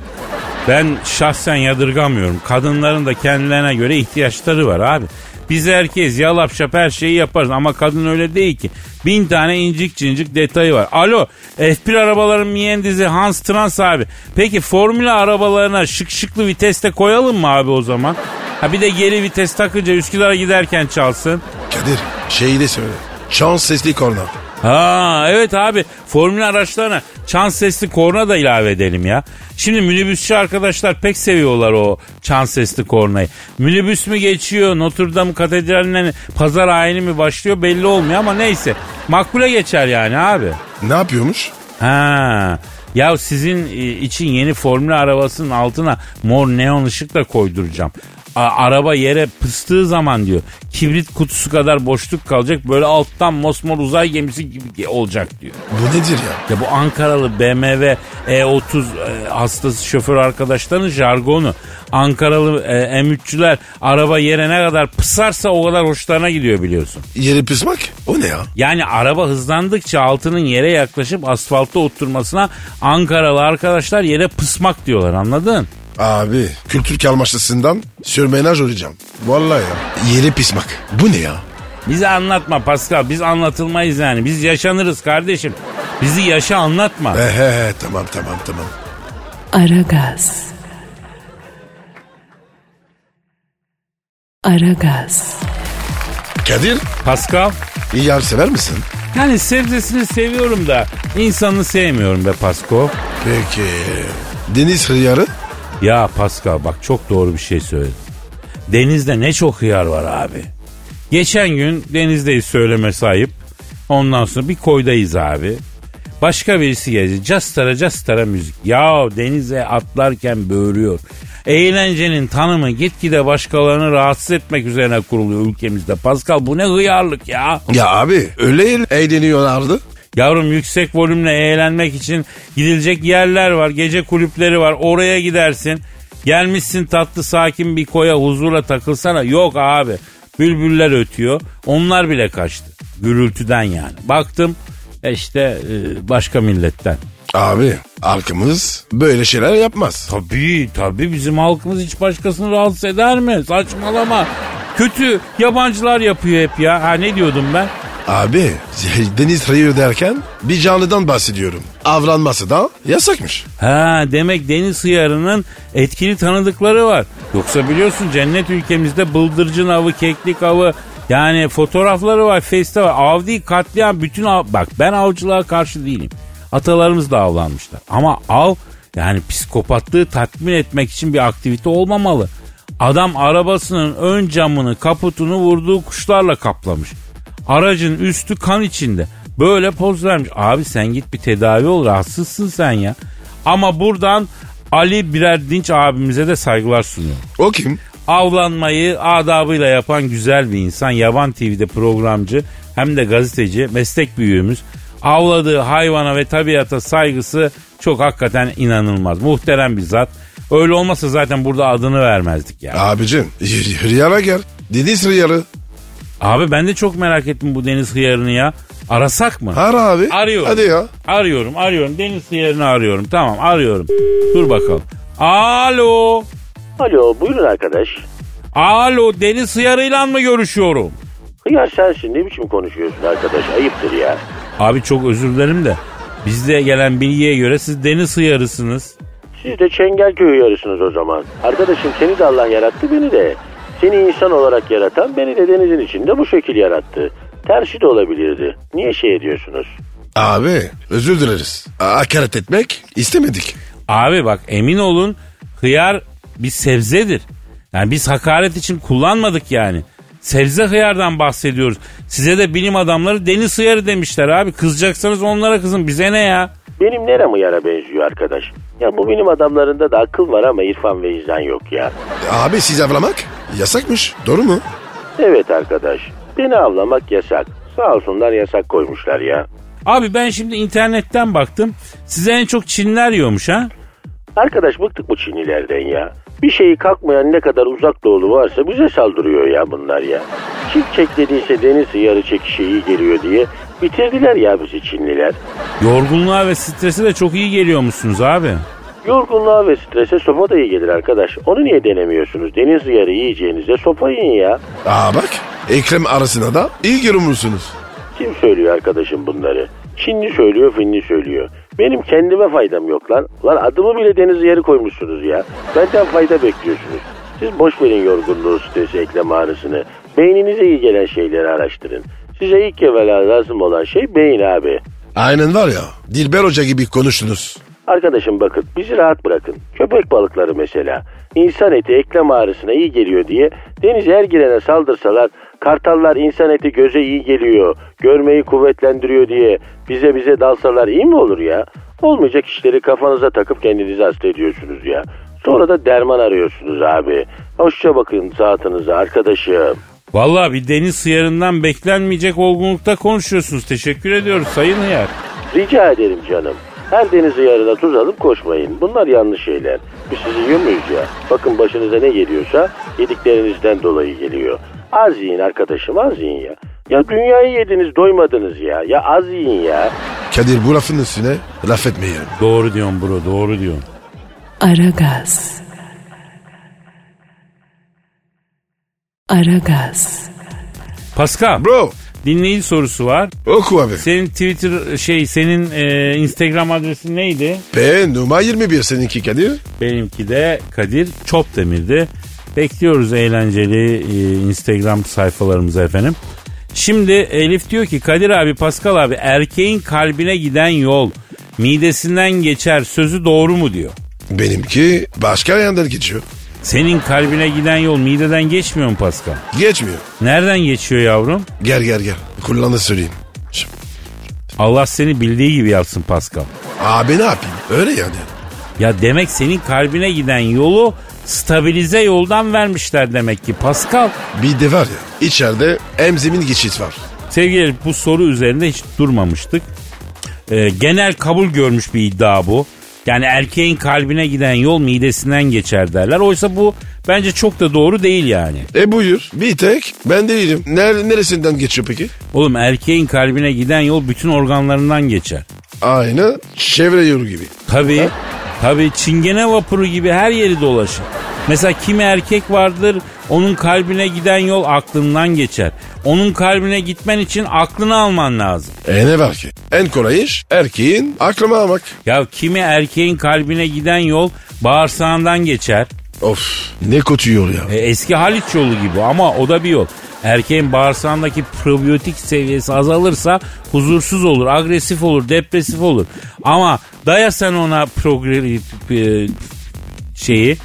Ben şahsen yadırgamıyorum. Kadınların da kendilerine göre ihtiyaçları var abi. Biz erkeğiz yalap şap her şeyi yaparız ama kadın öyle değil ki. Bin tane incik cincik detayı var. Alo F1 arabaların mühendisi Hans Trans abi. Peki formüla arabalarına şık şıklı viteste koyalım mı abi o zaman? Ha bir de geri vites takınca Üsküdar'a giderken çalsın. Kadir şeyi de söyle. Şans sesli korna. Ha evet abi formül araçlarına çan sesli korna da ilave edelim ya. Şimdi minibüsçü arkadaşlar pek seviyorlar o çan sesli kornayı. Minibüs mü geçiyor Notre Dame katedralinden pazar ayini mi başlıyor belli olmuyor ama neyse. Makbule geçer yani abi. Ne yapıyormuş? Ha ya sizin e, için yeni formül arabasının altına mor neon ışık da koyduracağım. A- araba yere pıstığı zaman diyor kibrit kutusu kadar boşluk kalacak böyle alttan mosmor uzay gemisi gibi olacak diyor. Bu nedir ya? Ya bu Ankaralı BMW E30 e, hastası şoför arkadaşların jargonu. Ankaralı e, M3'çüler araba yere ne kadar pısarsa o kadar hoşlarına gidiyor biliyorsun. Yeri pısmak? O ne ya? Yani araba hızlandıkça altının yere yaklaşıp asfalta oturmasına Ankaralı arkadaşlar yere pısmak diyorlar anladın? Abi kültür kalmaşlısından sürmenaj olacağım. Vallahi ya. Yeri pismak. Bu ne ya? Bize anlatma Pascal biz anlatılmayız yani biz yaşanırız kardeşim. Bizi yaşa anlatma. He he he tamam tamam tamam. Aragaz. Aragaz. Kadir Pascal iyi yer sever misin? Yani sebzesini seviyorum da insanını sevmiyorum be Pasko. Peki. Deniz hıyarı? Ya Pascal bak çok doğru bir şey söyledin. Denizde ne çok hıyar var abi. Geçen gün denizdeyiz söyleme sahip. Ondan sonra bir koydayız abi. Başka birisi geldi. Castara castara müzik. Ya denize atlarken böğürüyor. Eğlencenin tanımı gitgide başkalarını rahatsız etmek üzerine kuruluyor ülkemizde. Pascal bu ne hıyarlık ya. Ya abi öyle eğleniyorlardı. Yavrum yüksek volümle eğlenmek için gidilecek yerler var. Gece kulüpleri var. Oraya gidersin. Gelmişsin tatlı sakin bir koya huzurla takılsana. Yok abi. Bülbüller ötüyor. Onlar bile kaçtı. Gürültüden yani. Baktım e işte e, başka milletten. Abi halkımız böyle şeyler yapmaz. Tabii tabii bizim halkımız hiç başkasını rahatsız eder mi? Saçmalama. Kötü yabancılar yapıyor hep ya. Ha ne diyordum ben? Abi deniz hıyarı derken bir canlıdan bahsediyorum. Avlanması da yasakmış. Ha demek deniz hıyarının etkili tanıdıkları var. Yoksa biliyorsun cennet ülkemizde bıldırcın avı, keklik avı yani fotoğrafları var, face'te var. Av değil katliam bütün av. Bak ben avcılığa karşı değilim. Atalarımız da avlanmışlar. Ama av yani psikopatlığı tatmin etmek için bir aktivite olmamalı. Adam arabasının ön camını kaputunu vurduğu kuşlarla kaplamış. Aracın üstü kan içinde. Böyle poz vermiş. Abi sen git bir tedavi ol rahatsızsın sen ya. Ama buradan Ali Birer Dinç abimize de saygılar sunuyorum. O kim? Avlanmayı adabıyla yapan güzel bir insan. Yaban TV'de programcı hem de gazeteci meslek büyüğümüz. Avladığı hayvana ve tabiata saygısı çok hakikaten inanılmaz. Muhterem bir zat. Öyle olmasa zaten burada adını vermezdik ya. Abicim hıyara gel. Deniz hıyarı. Abi ben de çok merak ettim bu deniz hıyarını ya. Arasak mı? Ara abi. Arıyorum. Hadi ya. Arıyorum arıyorum. Deniz hıyarını arıyorum. Tamam arıyorum. Dur bakalım. Alo. Alo buyurun arkadaş. Alo deniz hıyarıyla mı görüşüyorum? Hıyar sensin ne biçim konuşuyorsun arkadaş ayıptır ya. Abi çok özür dilerim de bizde gelen bilgiye göre siz deniz hıyarısınız. Siz de Çengelköy hıyarısınız o zaman. Arkadaşım seni de Allah yarattı beni de. Seni insan olarak yaratan beni de denizin içinde bu şekil yarattı. Tersi de olabilirdi. Niye şey ediyorsunuz? Abi özür dileriz. Hakaret etmek istemedik. Abi bak emin olun hıyar bir sebzedir. Yani biz hakaret için kullanmadık yani. Sebze hıyardan bahsediyoruz. Size de bilim adamları deniz hıyarı demişler abi. Kızacaksanız onlara kızın bize ne ya? Benim nerem hıyara benziyor arkadaş? Ya bu bilim adamlarında da akıl var ama irfan ve izan yok ya. Abi siz avlamak yasakmış. Doğru mu? Evet arkadaş. Beni avlamak yasak. Sağ olsunlar yasak koymuşlar ya. Abi ben şimdi internetten baktım. Size en çok Çinler yiyormuş ha? Arkadaş bıktık bu Çinlilerden ya. Bir şeyi kalkmayan ne kadar uzak doğulu varsa bize saldırıyor ya bunlar ya. Çift çek dediyse deniz yarı çekişe iyi geliyor diye bitirdiler ya bizi Çinliler. Yorgunluğa ve strese de çok iyi geliyormuşsunuz abi. Yorgunluğa ve strese sopa da iyi gelir arkadaş. Onu niye denemiyorsunuz? Deniz yarı yiyeceğinize sopa yiyin ya. Aa bak Ekrem arasına da iyi görünmüşsünüz. Kim söylüyor arkadaşım bunları? Çinli söylüyor, Finli söylüyor. Benim kendime faydam yok lan. Lan adımı bile deniz yarı koymuşsunuz ya. Benden fayda bekliyorsunuz. Siz boş verin yorgunluğu, stresi, eklem ağrısını. Beyninize iyi gelen şeyleri araştırın. Size ilk evvela lazım olan şey beyin abi. Aynen var ya Dilber Hoca gibi konuştunuz. Arkadaşım bakın bizi rahat bırakın. Köpek balıkları mesela. İnsan eti eklem ağrısına iyi geliyor diye denize her girene saldırsalar kartallar insan eti göze iyi geliyor, görmeyi kuvvetlendiriyor diye bize bize dalsalar iyi mi olur ya? Olmayacak işleri kafanıza takıp kendinizi hasta ediyorsunuz ya. Sonra da derman arıyorsunuz abi. Hoşça bakın saatinize arkadaşım. Vallahi bir deniz hıyarından beklenmeyecek olgunlukta konuşuyorsunuz. Teşekkür ediyoruz Sayın Hıyar. Rica ederim canım. Her deniz yarına tuz alıp koşmayın. Bunlar yanlış şeyler. Biz sizi yiyor muyuz ya? Bakın başınıza ne geliyorsa yediklerinizden dolayı geliyor. Az yiyin arkadaşım az yiyin ya. Ya dünyayı yediniz doymadınız ya. Ya az yiyin ya. Kadir bu lafın üstüne laf etmeyelim. Doğru diyorsun bro doğru diyorsun. Aragaz. Aragaz. Pascal Bro dinleyici sorusu var. oku abi. Senin Twitter şey senin e, Instagram adresin neydi? P numara 21 seninki Kadir. Benimki de Kadir Çopdemir'di. Bekliyoruz eğlenceli e, Instagram sayfalarımıza efendim. Şimdi Elif diyor ki Kadir abi Pascal abi erkeğin kalbine giden yol midesinden geçer sözü doğru mu diyor. Benimki başka yandan geçiyor. Senin kalbine giden yol mideden geçmiyor mu Pascal? Geçmiyor. Nereden geçiyor yavrum? Gel gel gel. Kullanı söyleyeyim. Allah seni bildiği gibi yapsın Pascal. Abi ne yapayım? Öyle yani. Ya demek senin kalbine giden yolu stabilize yoldan vermişler demek ki Pascal. Bir de var ya içeride emzimin geçit var. Sevgili bu soru üzerinde hiç durmamıştık. Ee, genel kabul görmüş bir iddia bu. Yani erkeğin kalbine giden yol midesinden geçer derler. Oysa bu bence çok da doğru değil yani. E buyur. Bir tek ben değilim. Ner neresinden geçiyor peki? Oğlum erkeğin kalbine giden yol bütün organlarından geçer. Aynı çevre yolu gibi. Tabii. Tabii çingene vapuru gibi her yeri dolaşır. Mesela kimi erkek vardır onun kalbine giden yol aklından geçer. Onun kalbine gitmen için aklını alman lazım. E ne var ki? En kolay iş erkeğin aklıma almak. Ya kimi erkeğin kalbine giden yol bağırsağından geçer. Of ne kötü yol ya. E, eski Haliç yolu gibi ama o da bir yol. Erkeğin bağırsağındaki probiyotik seviyesi azalırsa huzursuz olur, agresif olur, depresif olur. Ama daya sen ona progre- e, şeyi, e,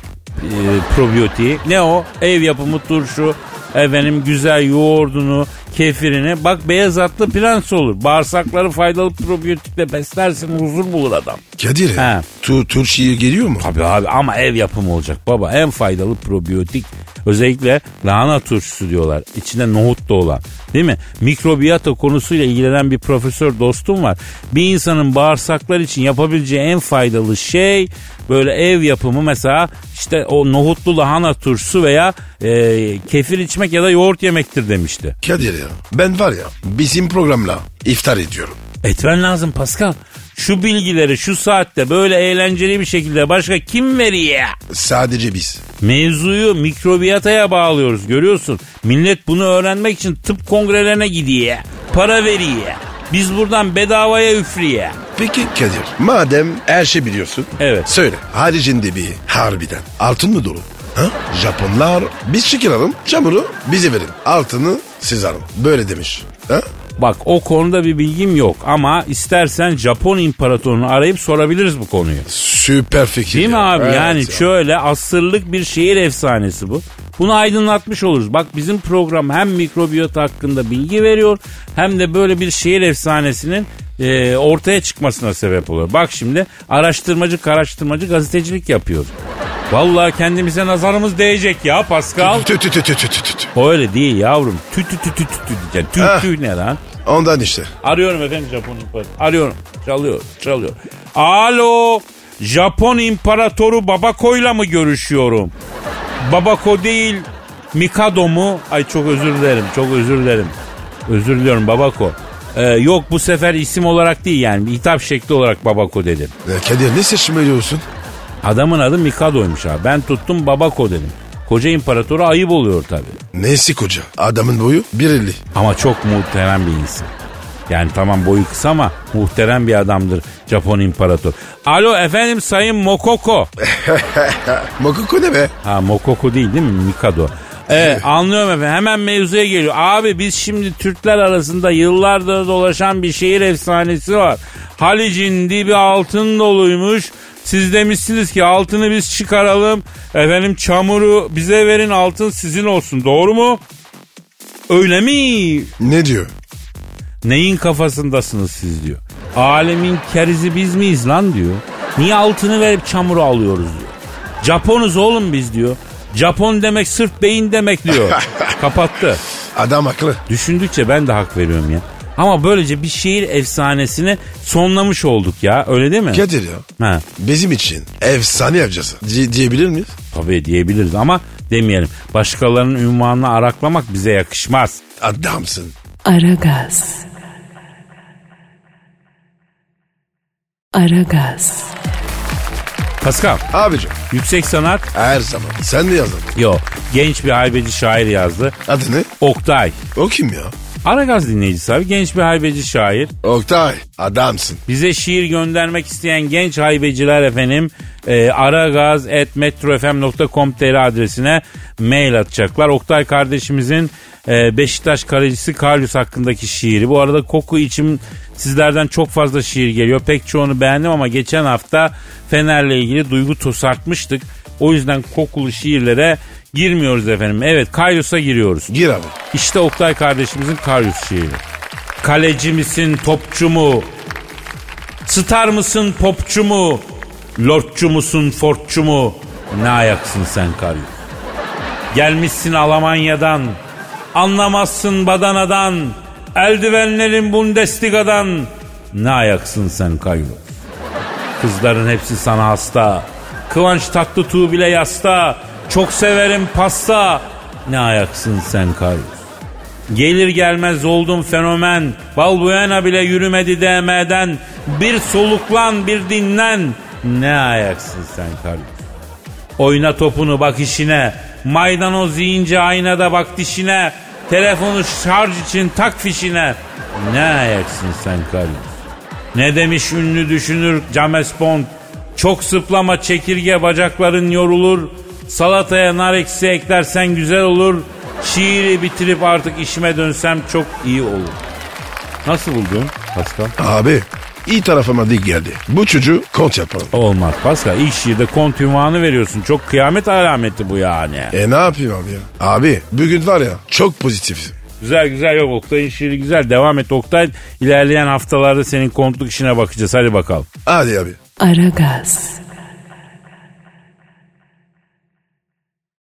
probiyotiği. Ne o? Ev yapımı turşu, efendim güzel yoğurdunu, kefirini. Bak beyaz atlı prens olur. Bağırsakları faydalı probiyotikle beslersin huzur bulur adam. Kadir He. tu, Turşi'ye geliyor mu? Tabii abi ama ev yapımı olacak baba. En faydalı probiyotik özellikle lahana turşusu diyorlar. İçinde nohut da olan. Değil mi? Mikrobiyata konusuyla ilgilenen bir profesör dostum var. Bir insanın bağırsaklar için yapabileceği en faydalı şey böyle ev yapımı mesela işte o nohutlu lahana turşusu veya e, kefir içmek ya da yoğurt yemektir demişti. Kadir ya ben var ya bizim programla iftar ediyorum. Etmen lazım Pascal. Şu bilgileri şu saatte böyle eğlenceli bir şekilde başka kim veriyor? Sadece biz. Mevzuyu mikrobiyataya bağlıyoruz görüyorsun. Millet bunu öğrenmek için tıp kongrelerine gidiyor. Para veriyor. Biz buradan bedavaya üfriye. Peki Kadir madem her şey biliyorsun. Evet. Söyle haricinde bir harbiden altın mı dolu? Ha? Japonlar biz çıkaralım çamuru bize verin. Altını siz alın. Böyle demiş. Ha? Bak o konuda bir bilgim yok ama istersen Japon imparatorunu arayıp sorabiliriz bu konuyu. Süper fikir. Değil mi ya. abi? Evet yani ya. şöyle asırlık bir şehir efsanesi bu. Bunu aydınlatmış oluruz. Bak bizim program hem mikrobiyota hakkında bilgi veriyor hem de böyle bir şehir efsanesinin e, ortaya çıkmasına sebep oluyor. Bak şimdi araştırmacı araştırmacı gazetecilik yapıyoruz. Vallahi kendimize nazarımız değecek ya Pascal. Tü tü tü tü tü tü tü. Öyle değil yavrum. Tü tü tü tü tü tü diyeceksin. Tü Heh. tü ne lan? Ondan işte. Arıyorum efendim Japon imparatoru. Arıyorum. Çalıyor, çalıyor. Alo. Japon imparatoru Babako'yla mı görüşüyorum? Babako değil, Mikado mu? Ay çok özür dilerim, çok özür dilerim. Özür diliyorum Babako. Ee, yok bu sefer isim olarak değil yani hitap şekli olarak Babako dedim. Ya Kadir ne seçmeliyorsun? Adamın adı Mikado'ymuş abi. Ben tuttum Babako dedim. Koca imparatoru ayıp oluyor tabii. Nesi koca? Adamın boyu 1.50. Ama çok muhterem bir insan. Yani tamam boyu kısa ama muhterem bir adamdır Japon imparator. Alo efendim Sayın Mokoko. Mokoko ne be? Ha Mokoko değil değil mi? Mikado. Evet anlıyorum efendim hemen mevzuya geliyor. Abi biz şimdi Türkler arasında yıllardır dolaşan bir şehir efsanesi var. Halic'in dibi altın doluymuş. Siz demişsiniz ki altını biz çıkaralım. Efendim çamuru bize verin altın sizin olsun. Doğru mu? Öyle mi? Ne diyor? Neyin kafasındasınız siz diyor. Alemin kerizi biz miyiz lan diyor. Niye altını verip çamuru alıyoruz diyor. Japonuz oğlum biz diyor. Japon demek sırt beyin demek diyor. Kapattı. Adam haklı. Düşündükçe ben de hak veriyorum ya. Ama böylece bir şehir efsanesini sonlamış olduk ya öyle değil mi? Kadir ya. Ha, Bizim için efsane yapacağız. Di- diyebilir miyiz? tabii diyebiliriz ama demeyelim. Başkalarının ünvanını araklamak bize yakışmaz. Adamsın. Aragaz. Aragaz. Pascal, Abicim yüksek sanat her zaman. Sen de yazın. Yo genç bir haybeci şair yazdı. Adı ne? Oktay. O kim ya? Aragaz dinleyicisi abi genç bir haybeci şair. Oktay. Adamsın. Bize şiir göndermek isteyen genç haybeciler efendim e, aragaz.metrofm.com.tr adresine mail atacaklar. Oktay kardeşimizin e, Beşiktaş kalecisi Karyus hakkındaki şiiri. Bu arada koku içim sizlerden çok fazla şiir geliyor. Pek çoğunu beğendim ama geçen hafta Fener'le ilgili duygu tosartmıştık. O yüzden kokulu şiirlere girmiyoruz efendim. Evet Karyus'a giriyoruz. Gir abi. İşte Oktay kardeşimizin Karyus şiiri. Kaleci misin topçu mu? Star mısın popçu mu? Lordçu musun fortçu mu? Ne ayaksın sen Karyus? Gelmişsin Almanya'dan. Anlamazsın badanadan. Eldivenlerin Bundesliga'dan. Ne ayaksın sen Karyus? Kızların hepsi sana hasta. Kıvanç Tatlıtuğ bile yasta. Çok severim pasta. Ne ayaksın sen Karyus? Gelir gelmez oldum fenomen. Balbuena bile yürümedi DM'den. Bir soluklan bir dinlen. Ne ayaksın sen Karyus? Oyna topunu bak işine. Maydanoz yiyince aynada bak dişine. Telefonu şarj için tak fişine. Ne ayaksın sen Karyus? Ne demiş ünlü düşünür James Bond? Çok sıplama çekirge bacakların yorulur. Salataya nar eksi eklersen güzel olur. Şiiri bitirip artık işime dönsem çok iyi olur. Nasıl buldun Pascal? Abi iyi tarafıma dik geldi. Bu çocuğu kont yapalım. Olmaz Pascal. İlk şiirde kont ünvanı veriyorsun. Çok kıyamet alameti bu yani. E ne yapayım abi ya? Abi bugün var ya çok pozitif. Güzel güzel yok Oktay'ın şiiri güzel. Devam et Oktay. İlerleyen haftalarda senin kontluk işine bakacağız. Hadi bakalım. Hadi abi. Aragaz.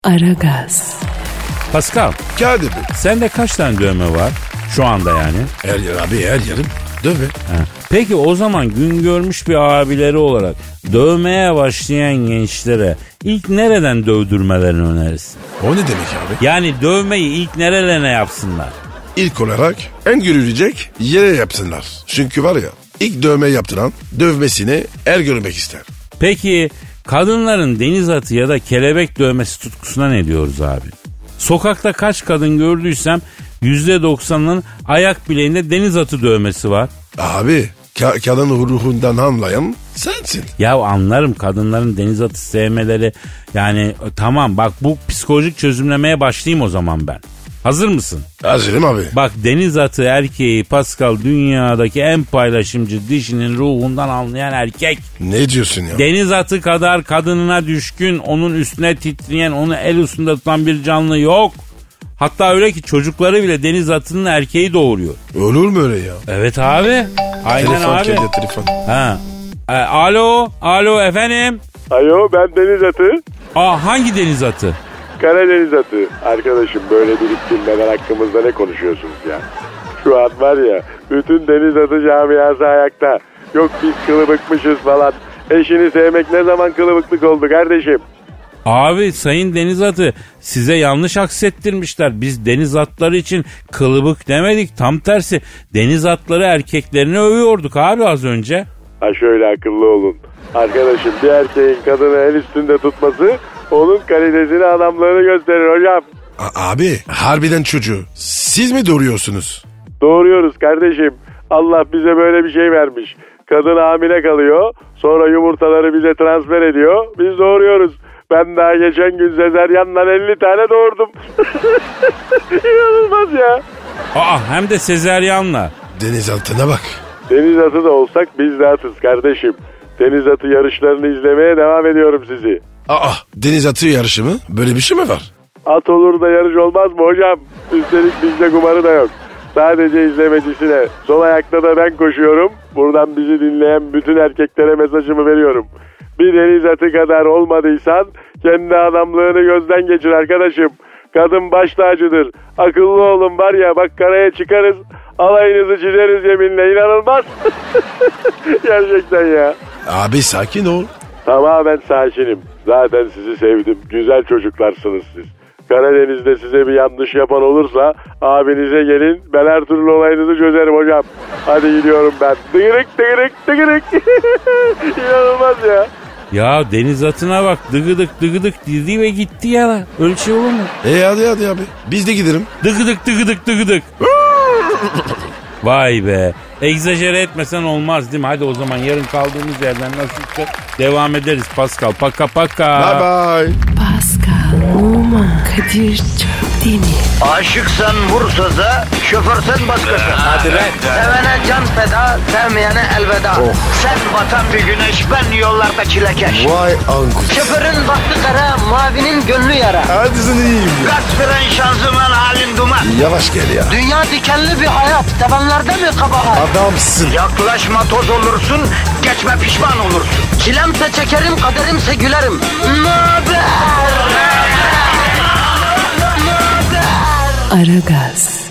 Aragaz. Pascal Kadir Bey. sende kaç tane dövme var? Şu anda yani. Her yer abi her yerim. Dövme. Ha. Peki o zaman gün görmüş bir abileri olarak dövmeye başlayan gençlere ilk nereden dövdürmelerini önerirsin? O ne demek abi? Yani dövmeyi ilk nerelerine yapsınlar? İlk olarak en görülecek yere yapsınlar. Çünkü var ya ilk dövme yaptıran dövmesini er görmek ister. Peki kadınların deniz atı ya da kelebek dövmesi tutkusuna ne diyoruz abi? Sokakta kaç kadın gördüysem %90'ının ayak bileğinde deniz atı dövmesi var. Abi ka- kadın ruhundan anlayan sensin. Ya anlarım kadınların deniz atı sevmeleri yani tamam bak bu psikolojik çözümlemeye başlayayım o zaman ben. Hazır mısın? Hazırım abi. Bak deniz atı erkeği Pascal dünyadaki en paylaşımcı dişinin ruhundan anlayan erkek. Ne diyorsun ya? Deniz atı kadar kadınına düşkün, onun üstüne titreyen, onu el üstünde tutan bir canlı yok. Hatta öyle ki çocukları bile deniz atının erkeği doğuruyor. Olur mu öyle ya? Evet abi. Aynen telefon abi. kedi telefon. Ha. E, alo, alo efendim. Alo ben Deniz Atı. Aa hangi deniz atı? Karadeniz Atı. Arkadaşım böyle biriktirmeden hakkımızda ne konuşuyorsunuz ya? Şu an var ya bütün Deniz Atı camiası ayakta. Yok biz kılıbıkmışız falan. Eşini sevmek ne zaman kılıbıklık oldu kardeşim? Abi sayın deniz atı size yanlış aksettirmişler. Biz deniz atları için kılıbık demedik. Tam tersi deniz atları erkeklerini övüyorduk abi az önce. Ha şöyle akıllı olun. Arkadaşım bir erkeğin kadını el üstünde tutması onun kalitesini adamlığını gösterir hocam. A- abi harbiden çocuğu siz mi doğuruyorsunuz? Doğuruyoruz kardeşim. Allah bize böyle bir şey vermiş. Kadın hamile kalıyor. Sonra yumurtaları bize transfer ediyor. Biz doğuruyoruz. Ben daha geçen gün sezeryanla 50 tane doğurdum. İnanılmaz ya. Aa hem de sezeryanla. Deniz altına bak. Deniz atı da olsak biz de atız kardeşim. Deniz atı yarışlarını izlemeye devam ediyorum sizi. Aa deniz atı yarışı mı? Böyle bir şey mi var? At olur da yarış olmaz mı hocam? Üstelik bizde kumarı da yok. Sadece izlemecisine. Sol ayakta da ben koşuyorum. Buradan bizi dinleyen bütün erkeklere mesajımı veriyorum. Bir deniz atı kadar olmadıysan kendi adamlığını gözden geçir arkadaşım. Kadın baş tacıdır. Akıllı olun var ya bak karaya çıkarız. Alayınızı çizeriz yeminle inanılmaz. Gerçekten ya. Abi sakin ol. Tamamen sakinim. Zaten sizi sevdim. Güzel çocuklarsınız siz. Karadeniz'de size bir yanlış yapan olursa abinize gelin. Ben her türlü olayınızı çözerim hocam. Hadi gidiyorum ben. Dıgırık dıgırık dıgırık. İnanılmaz ya. Ya deniz atına bak dıgıdık dıgıdık dedi ve gitti ya. Öyle şey olur mu? E hadi hadi abi. Biz de gidelim. Dıgıdık dıgıdık dıgıdık. Vay be. Egzajere etmesen olmaz değil mi? Hadi o zaman yarın kaldığımız yerden nasılsa devam ederiz Pascal. Paka paka. Bye bye. Pascal, Oman, Kadir çok sevdiğini. Aşıksan vursa da, şoförsen başkasın. Hadi lan. Sevene can feda, sevmeyene elveda. Sen batan bir güneş, ben yollarda çilekeş. Vay anku. Şoförün baktı kara, mavinin gönlü yara. Hadi sen iyiyim ya. Kasperen şanzıman halin duman. Yavaş gel ya. Dünya dikenli bir hayat, sevenlerde mi kabahar? Adamsın. Yaklaşma toz olursun, geçme pişman olursun. Çilemse çekerim, kaderimse gülerim. Möber! Aragaz.